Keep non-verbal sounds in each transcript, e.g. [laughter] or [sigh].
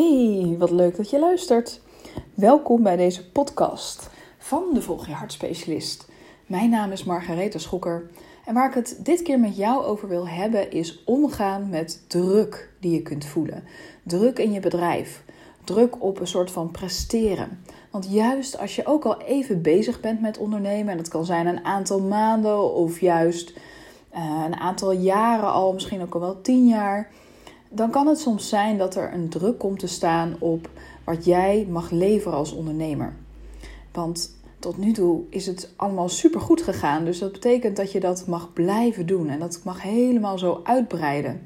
Hey, wat leuk dat je luistert. Welkom bij deze podcast van de Volg je Hartspecialist. Mijn naam is Margaretha Schokker en waar ik het dit keer met jou over wil hebben is omgaan met druk die je kunt voelen. Druk in je bedrijf, druk op een soort van presteren. Want juist als je ook al even bezig bent met ondernemen, en dat kan zijn een aantal maanden of juist uh, een aantal jaren al, misschien ook al wel tien jaar dan kan het soms zijn dat er een druk komt te staan op wat jij mag leveren als ondernemer. Want tot nu toe is het allemaal super goed gegaan. Dus dat betekent dat je dat mag blijven doen en dat mag helemaal zo uitbreiden.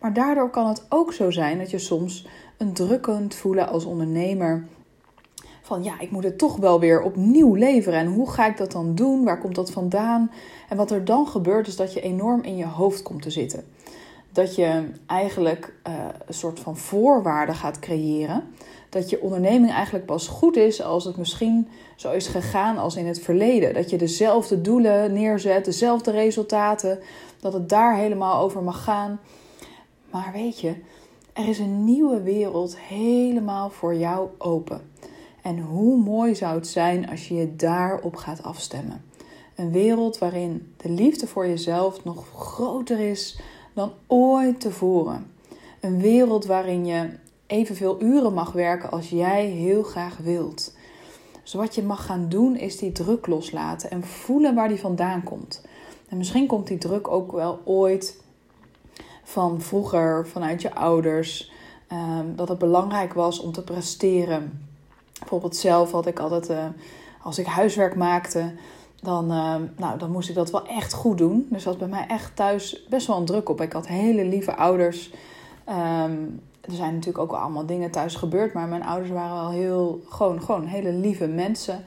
Maar daardoor kan het ook zo zijn dat je soms een druk kunt voelen als ondernemer. Van ja, ik moet het toch wel weer opnieuw leveren. En hoe ga ik dat dan doen? Waar komt dat vandaan? En wat er dan gebeurt is dat je enorm in je hoofd komt te zitten dat je eigenlijk uh, een soort van voorwaarden gaat creëren. Dat je onderneming eigenlijk pas goed is als het misschien zo is gegaan als in het verleden. Dat je dezelfde doelen neerzet, dezelfde resultaten, dat het daar helemaal over mag gaan. Maar weet je, er is een nieuwe wereld helemaal voor jou open. En hoe mooi zou het zijn als je je daarop gaat afstemmen? Een wereld waarin de liefde voor jezelf nog groter is dan ooit tevoren. Een wereld waarin je evenveel uren mag werken als jij heel graag wilt. Dus wat je mag gaan doen is die druk loslaten en voelen waar die vandaan komt. En misschien komt die druk ook wel ooit van vroeger, vanuit je ouders. Um, dat het belangrijk was om te presteren. Bijvoorbeeld zelf had ik altijd, uh, als ik huiswerk maakte, dan, uh, nou, dan moest ik dat wel echt goed doen. Dus dat was bij mij echt thuis best wel een druk op. Ik had hele lieve ouders. Um, er zijn natuurlijk ook allemaal dingen thuis gebeurd, maar mijn ouders waren wel heel, gewoon, gewoon hele lieve mensen.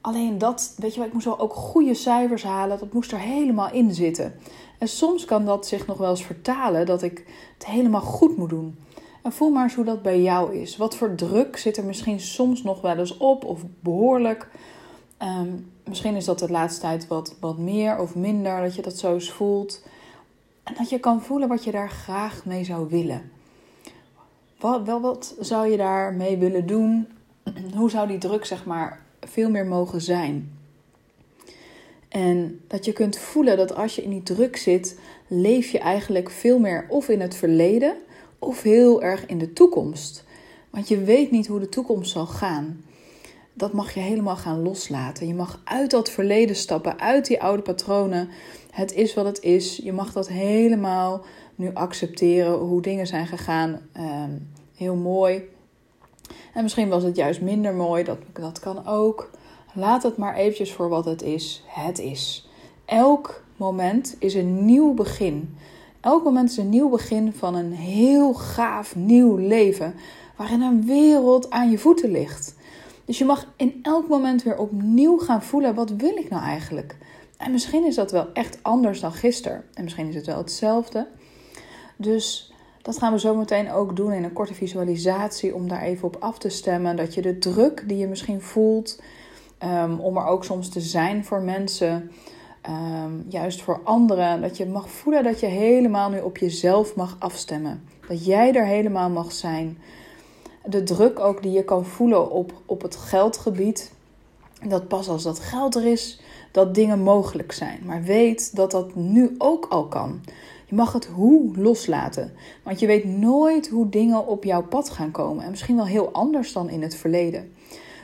Alleen dat, weet je wel, ik moest wel ook goede cijfers halen. Dat moest er helemaal in zitten. En soms kan dat zich nog wel eens vertalen dat ik het helemaal goed moet doen. En voel maar eens hoe dat bij jou is. Wat voor druk zit er misschien soms nog wel eens op of behoorlijk? Um, misschien is dat de laatste tijd wat, wat meer of minder, dat je dat zo eens voelt. En dat je kan voelen wat je daar graag mee zou willen. Wat, wel, wat zou je daarmee willen doen? [clears throat] Hoe zou die druk, zeg maar, veel meer mogen zijn? En dat je kunt voelen dat als je in die druk zit, leef je eigenlijk veel meer of in het verleden of heel erg in de toekomst. Want je weet niet hoe de toekomst zal gaan dat mag je helemaal gaan loslaten. Je mag uit dat verleden stappen, uit die oude patronen. Het is wat het is. Je mag dat helemaal nu accepteren hoe dingen zijn gegaan. Ehm, heel mooi. En misschien was het juist minder mooi. Dat, dat kan ook. Laat het maar eventjes voor wat het is. Het is. Elk moment is een nieuw begin. Elk moment is een nieuw begin van een heel gaaf nieuw leven. Waarin een wereld aan je voeten ligt. Dus je mag in elk moment weer opnieuw gaan voelen: wat wil ik nou eigenlijk? En misschien is dat wel echt anders dan gisteren. En misschien is het wel hetzelfde. Dus dat gaan we zo meteen ook doen in een korte visualisatie om daar even op af te stemmen. Dat je de druk die je misschien voelt, um, om er ook soms te zijn voor mensen, um, juist voor anderen, dat je mag voelen dat je helemaal nu op jezelf mag afstemmen. Dat jij er helemaal mag zijn de druk ook die je kan voelen op, op het geldgebied. Dat pas als dat geld er is, dat dingen mogelijk zijn. Maar weet dat dat nu ook al kan. Je mag het hoe loslaten. Want je weet nooit hoe dingen op jouw pad gaan komen. En misschien wel heel anders dan in het verleden.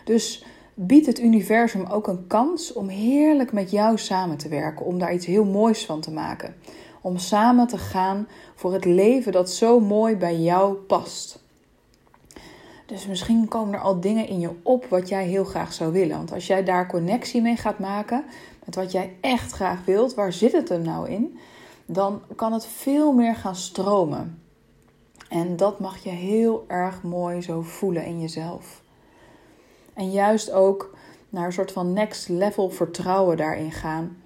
Dus biedt het universum ook een kans om heerlijk met jou samen te werken. Om daar iets heel moois van te maken. Om samen te gaan voor het leven dat zo mooi bij jou past. Dus misschien komen er al dingen in je op wat jij heel graag zou willen. Want als jij daar connectie mee gaat maken met wat jij echt graag wilt, waar zit het hem nou in? Dan kan het veel meer gaan stromen. En dat mag je heel erg mooi zo voelen in jezelf. En juist ook naar een soort van next level vertrouwen daarin gaan.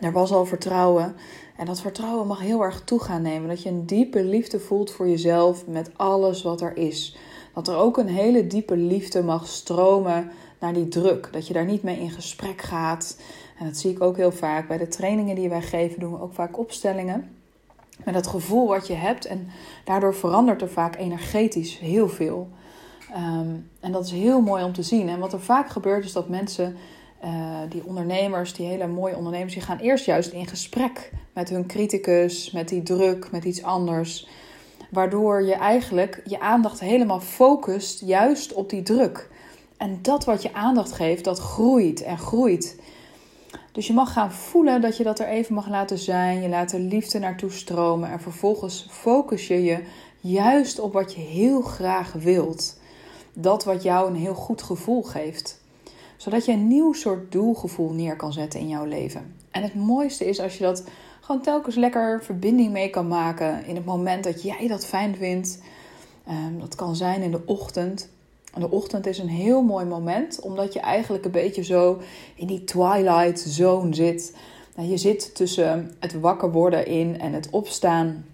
Er was al vertrouwen. En dat vertrouwen mag heel erg toe gaan nemen. Dat je een diepe liefde voelt voor jezelf met alles wat er is. Dat er ook een hele diepe liefde mag stromen naar die druk. Dat je daar niet mee in gesprek gaat. En dat zie ik ook heel vaak. Bij de trainingen die wij geven doen we ook vaak opstellingen. met het gevoel wat je hebt. En daardoor verandert er vaak energetisch heel veel. Ehm, en dat is heel mooi om te zien. En wat er vaak gebeurt is dat mensen, uh, die ondernemers, die hele mooie ondernemers, die gaan eerst juist in gesprek met hun criticus, met die druk, met iets anders. Waardoor je eigenlijk je aandacht helemaal focust juist op die druk. En dat wat je aandacht geeft, dat groeit en groeit. Dus je mag gaan voelen dat je dat er even mag laten zijn. Je laat er liefde naartoe stromen. En vervolgens focus je je juist op wat je heel graag wilt. Dat wat jou een heel goed gevoel geeft. Zodat je een nieuw soort doelgevoel neer kan zetten in jouw leven. En het mooiste is als je dat gewoon telkens lekker verbinding mee kan maken. In het moment dat jij dat fijn vindt. Ehm, dat kan zijn in de ochtend de ochtend is een heel mooi moment, omdat je eigenlijk een beetje zo in die twilight zone zit. Nou, je zit tussen het wakker worden in en het opstaan.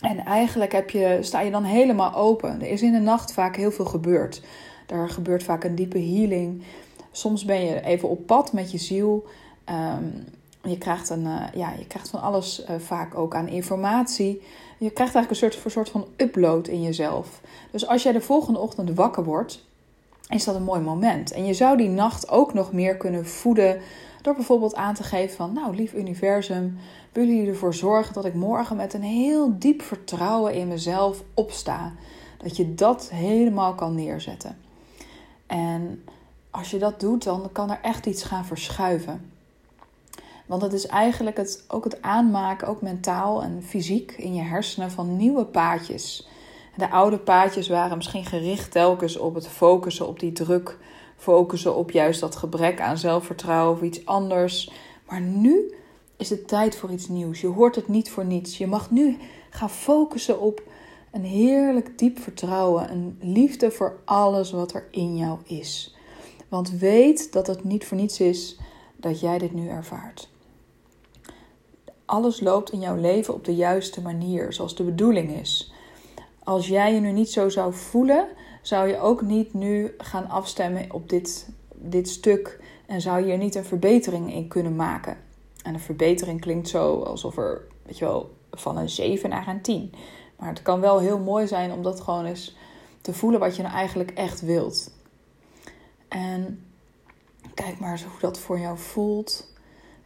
En eigenlijk heb je, sta je dan helemaal open. Er is in de nacht vaak heel veel gebeurd. Er gebeurt vaak een diepe healing. Soms ben je even op pad met je ziel. Ehm, je, krijgt een, uh, ja, je krijgt van alles uh, vaak ook aan informatie. Je krijgt eigenlijk een soort, een soort van upload in jezelf. Dus als jij de volgende ochtend wakker wordt, is dat een mooi moment. En je zou die nacht ook nog meer kunnen voeden door bijvoorbeeld aan te geven van, nou lief universum, willen jullie ervoor zorgen dat ik morgen met een heel diep vertrouwen in mezelf opsta. Dat je dat helemaal kan neerzetten. En als je dat doet, dan kan er echt iets gaan verschuiven. Want het is eigenlijk het, ook het aanmaken, ook mentaal en fysiek in je hersenen van nieuwe paadjes. De oude paadjes waren misschien gericht telkens op het focussen op die druk, focussen op juist dat gebrek aan zelfvertrouwen of iets anders. Maar nu is het tijd voor iets nieuws. Je hoort het niet voor niets. Je mag nu gaan focussen op een heerlijk diep vertrouwen, een liefde voor alles wat er in jou is. Want weet dat het niet voor niets is dat jij dit nu ervaart. Alles loopt in jouw leven op de juiste manier, zoals de bedoeling is. Als jij je nu niet zo zou voelen, zou je ook niet nu gaan afstemmen op dit, dit stuk en zou je er niet een verbetering in kunnen maken. En een verbetering klinkt zo alsof er, weet je wel, van een 7 naar een 10. Maar het kan wel heel mooi zijn om dat gewoon eens te voelen wat je nou eigenlijk echt wilt. En kijk maar eens hoe dat voor jou voelt.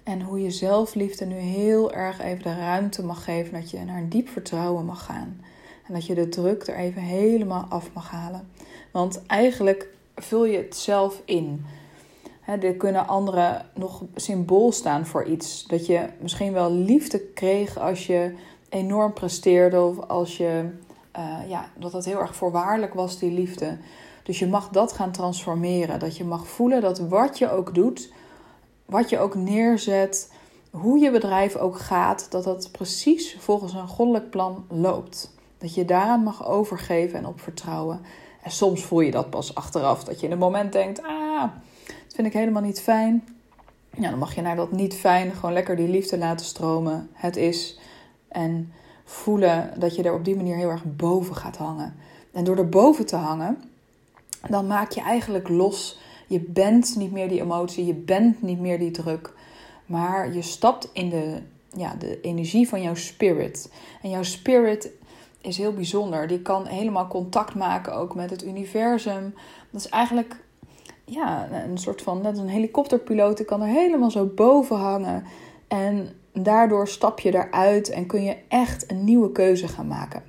En hoe je zelfliefde nu heel erg even de ruimte mag geven dat je naar een diep vertrouwen mag gaan. En dat je de druk er even helemaal af mag halen. Want eigenlijk vul je het zelf in. He, er kunnen anderen nog symbool staan voor iets. Dat je misschien wel liefde kreeg als je enorm presteerde of als je, uh, ja, dat het heel erg voorwaardelijk was, die liefde. Dus je mag dat gaan transformeren. Dat je mag voelen dat wat je ook doet, wat je ook neerzet, hoe je bedrijf ook gaat, dat dat precies volgens een goddelijk plan loopt. Dat je daaraan mag overgeven en op vertrouwen. En soms voel je dat pas achteraf. Dat je in een moment denkt: ah, dat vind ik helemaal niet fijn. Ja, dan mag je naar dat niet fijn gewoon lekker die liefde laten stromen. Het is. En voelen dat je er op die manier heel erg boven gaat hangen. En door er boven te hangen, dan maak je eigenlijk los. Je bent niet meer die emotie, je bent niet meer die druk. Maar je stapt in de, ja, de energie van jouw spirit. En jouw spirit is heel bijzonder. Die kan helemaal contact maken ook met het universum. Dat is eigenlijk ja, een soort van, net een helikopterpiloot, die kan er helemaal zo boven hangen. En daardoor stap je eruit en kun je echt een nieuwe keuze gaan maken.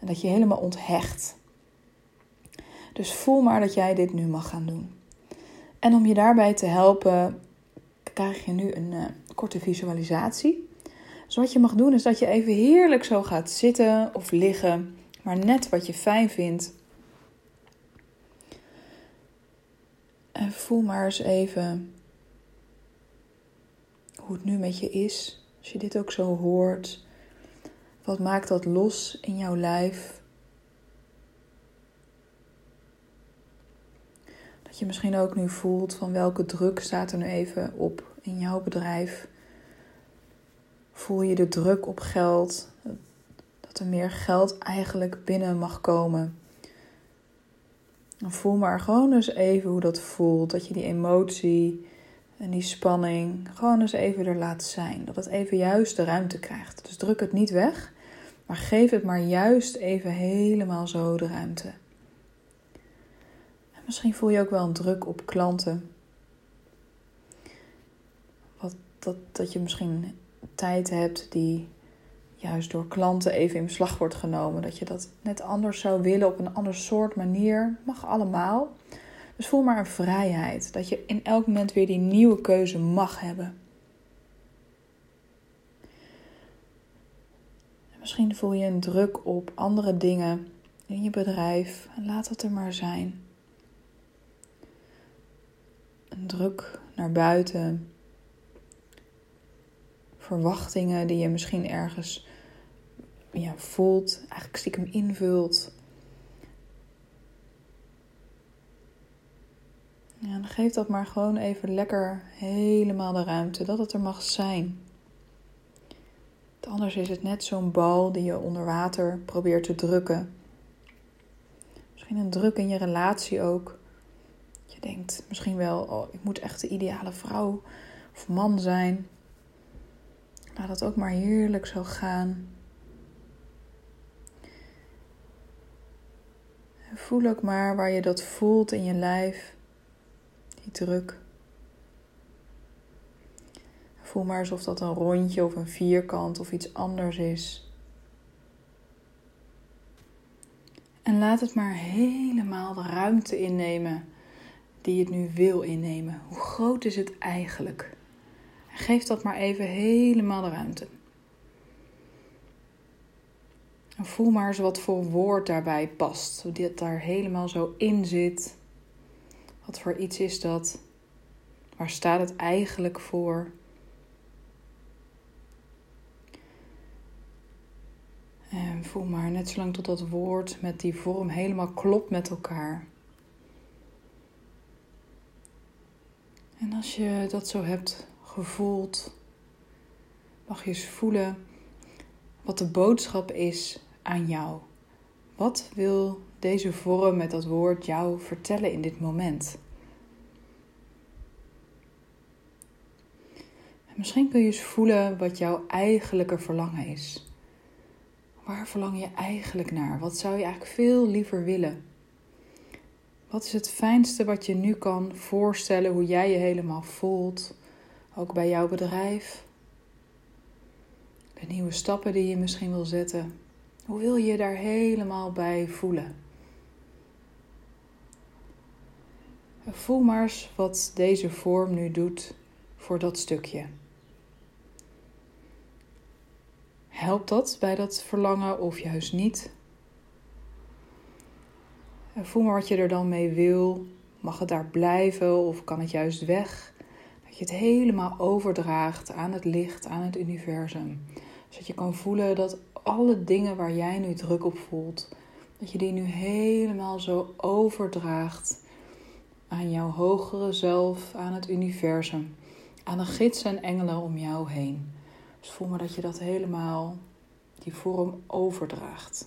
En dat je helemaal onthecht. Dus voel maar dat jij dit nu mag gaan doen. En om je daarbij te helpen, krijg je nu een uh, korte visualisatie. Dus wat je mag doen is dat je even heerlijk zo gaat zitten of liggen, maar net wat je fijn vindt. En voel maar eens even hoe het nu met je is. Als je dit ook zo hoort, wat maakt dat los in jouw lijf? Je misschien ook nu voelt van welke druk staat er nu even op in jouw bedrijf. Voel je de druk op geld, dat er meer geld eigenlijk binnen mag komen. Voel maar gewoon eens even hoe dat voelt. Dat je die emotie en die spanning gewoon eens even er laat zijn. Dat het even juist de ruimte krijgt. Dus druk het niet weg. Maar geef het maar juist even helemaal zo de ruimte. En misschien voel je ook wel een druk op klanten. Wat, dat, dat je misschien tijd hebt die juist door klanten even in beslag wordt genomen. Dat je dat net anders zou willen op een ander soort manier. Mag allemaal. Dus voel maar een vrijheid. Dat je in elk moment weer die nieuwe keuze mag hebben. Misschien voel je een druk op andere dingen in je bedrijf laat dat er maar zijn. Druk naar buiten. Verwachtingen die je misschien ergens ja, voelt, eigenlijk stiekem invult. Ja, dan geef dat maar gewoon even lekker helemaal de ruimte dat het er mag zijn. Anders is het net zo'n bal die je onder water probeert te drukken. Misschien een druk in je relatie ook. Je denkt misschien wel, oh, ik moet echt de ideale vrouw of man zijn. Laat het ook maar heerlijk zo gaan. voel ook maar waar je dat voelt in je lijf, die druk. Voel maar alsof dat een rondje of een vierkant of iets anders is. En laat het maar helemaal de ruimte innemen die het nu wil innemen. Hoe groot is het eigenlijk? Geef dat maar even helemaal de ruimte. En voel maar eens wat voor woord daarbij past. Hoe dit daar helemaal zo in zit. Wat voor iets is dat? Waar staat het eigenlijk voor? En voel maar net zolang tot dat woord met die vorm helemaal klopt met elkaar. Als je dat zo hebt gevoeld, mag je eens voelen wat de boodschap is aan jou. Wat wil deze vorm met dat woord jou vertellen in dit moment? misschien kun je eens voelen wat jouw eigenlijke verlangen is. Waar verlang je eigenlijk naar? Wat zou je eigenlijk veel liever willen? Wat is het fijnste wat je nu kan voorstellen hoe jij je helemaal voelt? Ook bij jouw bedrijf. De nieuwe stappen die je misschien wil zetten. Hoe wil je je daar helemaal bij voelen? Voel maar eens wat deze vorm nu doet voor dat stukje. Helpt dat bij dat verlangen of juist niet? Voel maar wat je er dan mee wil. Mag het daar blijven of kan het juist weg? Dat je het helemaal overdraagt aan het licht, aan het universum. Zodat je kan voelen dat alle dingen waar jij nu druk op voelt, dat je die nu helemaal zo overdraagt aan jouw hogere zelf, aan het universum, aan de gidsen en engelen om jou heen. Dus voel maar dat je dat helemaal, die vorm overdraagt.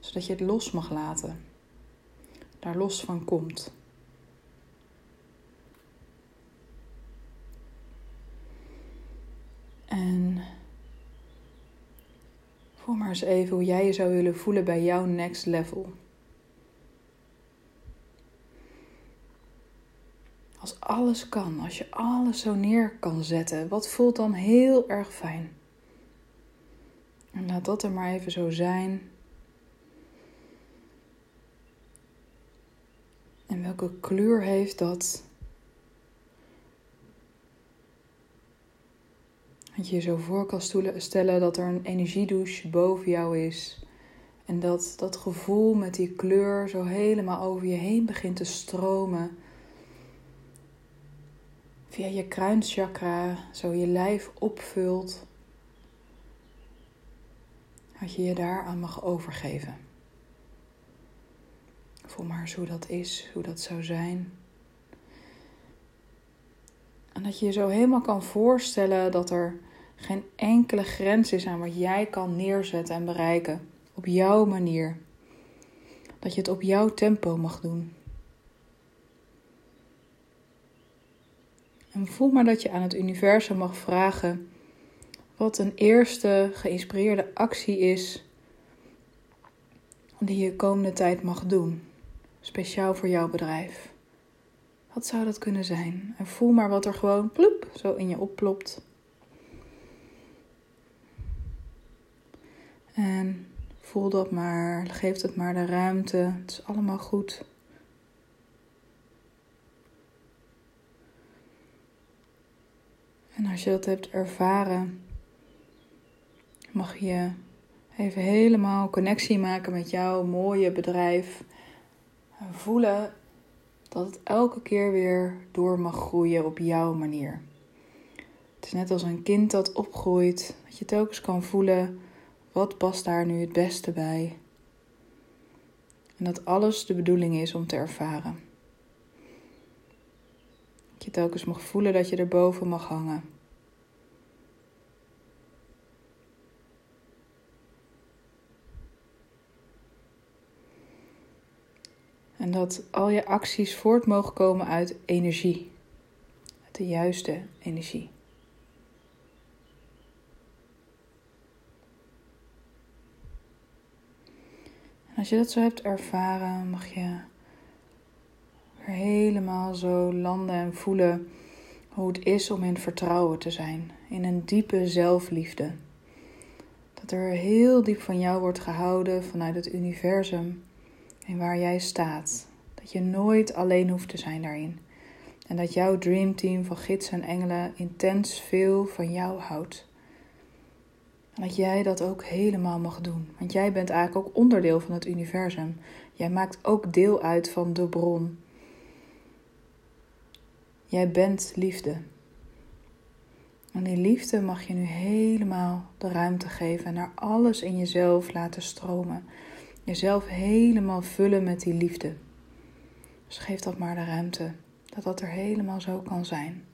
Zodat je het los mag laten. Daar los van komt. En voel maar eens even hoe jij je zou willen voelen bij jouw next level. Als alles kan, als je alles zo neer kan zetten, wat voelt dan heel erg fijn? En laat dat er maar even zo zijn. Welke kleur heeft dat? Dat je je zo voor kan stellen dat er een energiedouche boven jou is. En dat dat gevoel met die kleur zo helemaal over je heen begint te stromen via je kruinchakra zo je lijf opvult. Dat je je daaraan mag overgeven. Voel maar eens hoe dat is, hoe dat zou zijn. En dat je je zo helemaal kan voorstellen dat er geen enkele grens is aan wat jij kan neerzetten en bereiken. Op jouw manier. Dat je het op jouw tempo mag doen. En voel maar dat je aan het universum mag vragen wat een eerste geïnspireerde actie is die je komende tijd mag doen, speciaal voor jouw bedrijf. Wat zou dat kunnen zijn? En voel maar wat er gewoon ploep zo in je opplopt. En voel dat maar, geef het maar de ruimte. Het is allemaal goed. En als je dat hebt ervaren, mag je even helemaal connectie maken met jouw mooie bedrijf. En voelen dat het elke keer weer door mag groeien op jouw manier. Het is net als een kind dat opgroeit, dat je telkens kan voelen wat past daar nu het beste bij. En dat alles de bedoeling is om te ervaren. Dat je telkens mag voelen dat je erboven mag hangen. En dat al je acties voort mogen komen uit energie. Uit de juiste energie. En als je dat zo hebt ervaren, mag je helemaal zo landen en voelen hoe het is om in vertrouwen te zijn. In een diepe zelfliefde. Dat er heel diep van jou wordt gehouden vanuit het universum en waar jij staat. Dat je nooit alleen hoeft te zijn daarin. En dat jouw dreamteam van gidsen en engelen intens veel van jou houdt. En dat jij dat ook helemaal mag doen. Want jij bent eigenlijk ook onderdeel van het universum. Jij maakt ook deel uit van de bron. Jij bent liefde. En die liefde mag je nu helemaal de ruimte geven en naar alles in jezelf laten stromen. Jezelf helemaal vullen met die liefde. Dus geef dat maar de ruimte, dat dat er helemaal zo kan zijn.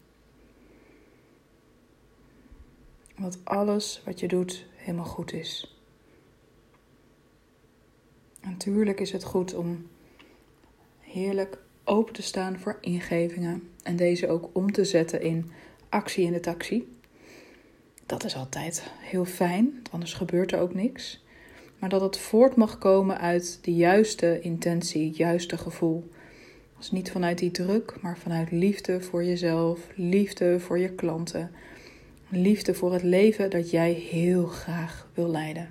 Dat alles wat je doet helemaal goed is. Natuurlijk is het goed om heerlijk open te staan voor ingevingen en deze ook om te zetten in actie in de taxi. Dat is altijd heel fijn, anders gebeurt er ook niks. Maar dat het voort mag komen uit de juiste intentie, het juiste gevoel. Dus niet vanuit die druk, maar vanuit liefde voor jezelf, liefde voor je klanten, liefde voor het leven dat jij heel graag wil leiden.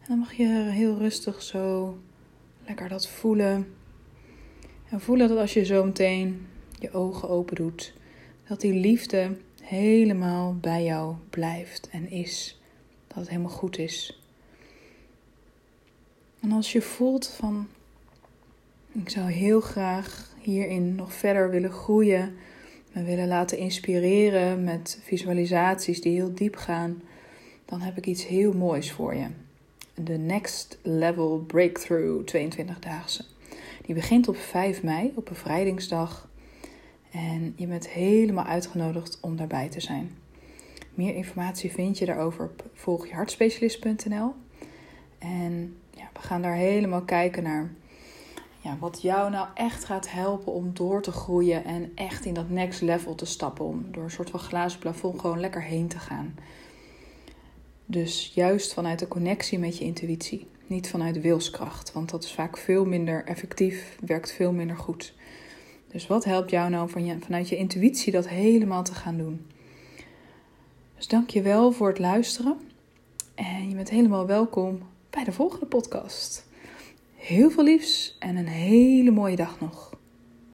En dan mag je heel rustig zo lekker dat voelen. En voelen dat als je zo meteen je ogen open doet, dat die liefde helemaal bij jou blijft en is. Dat het helemaal goed is. En als je voelt van, ik zou heel graag hierin nog verder willen groeien, me willen laten inspireren met visualisaties die heel diep gaan, dan heb ik iets heel moois voor je. De Next Level Breakthrough 22-daagse. Die begint op 5 mei, op bevrijdingsdag. En je bent helemaal uitgenodigd om daarbij te zijn. Meer informatie vind je daarover op volgjehartspecialist.nl. En ja, we gaan daar helemaal kijken naar ja, wat jou nou echt gaat helpen om door te groeien en echt in dat next level te stappen. Om door een soort van glazen plafond gewoon lekker heen te gaan. Dus juist vanuit de connectie met je intuïtie. Niet vanuit wilskracht, want dat is vaak veel minder effectief, werkt veel minder goed. Dus wat helpt jou nou van je, vanuit je intuïtie dat helemaal te gaan doen? Dus dank je wel voor het luisteren. En je bent helemaal welkom bij de volgende podcast. Heel veel liefs en een hele mooie dag nog.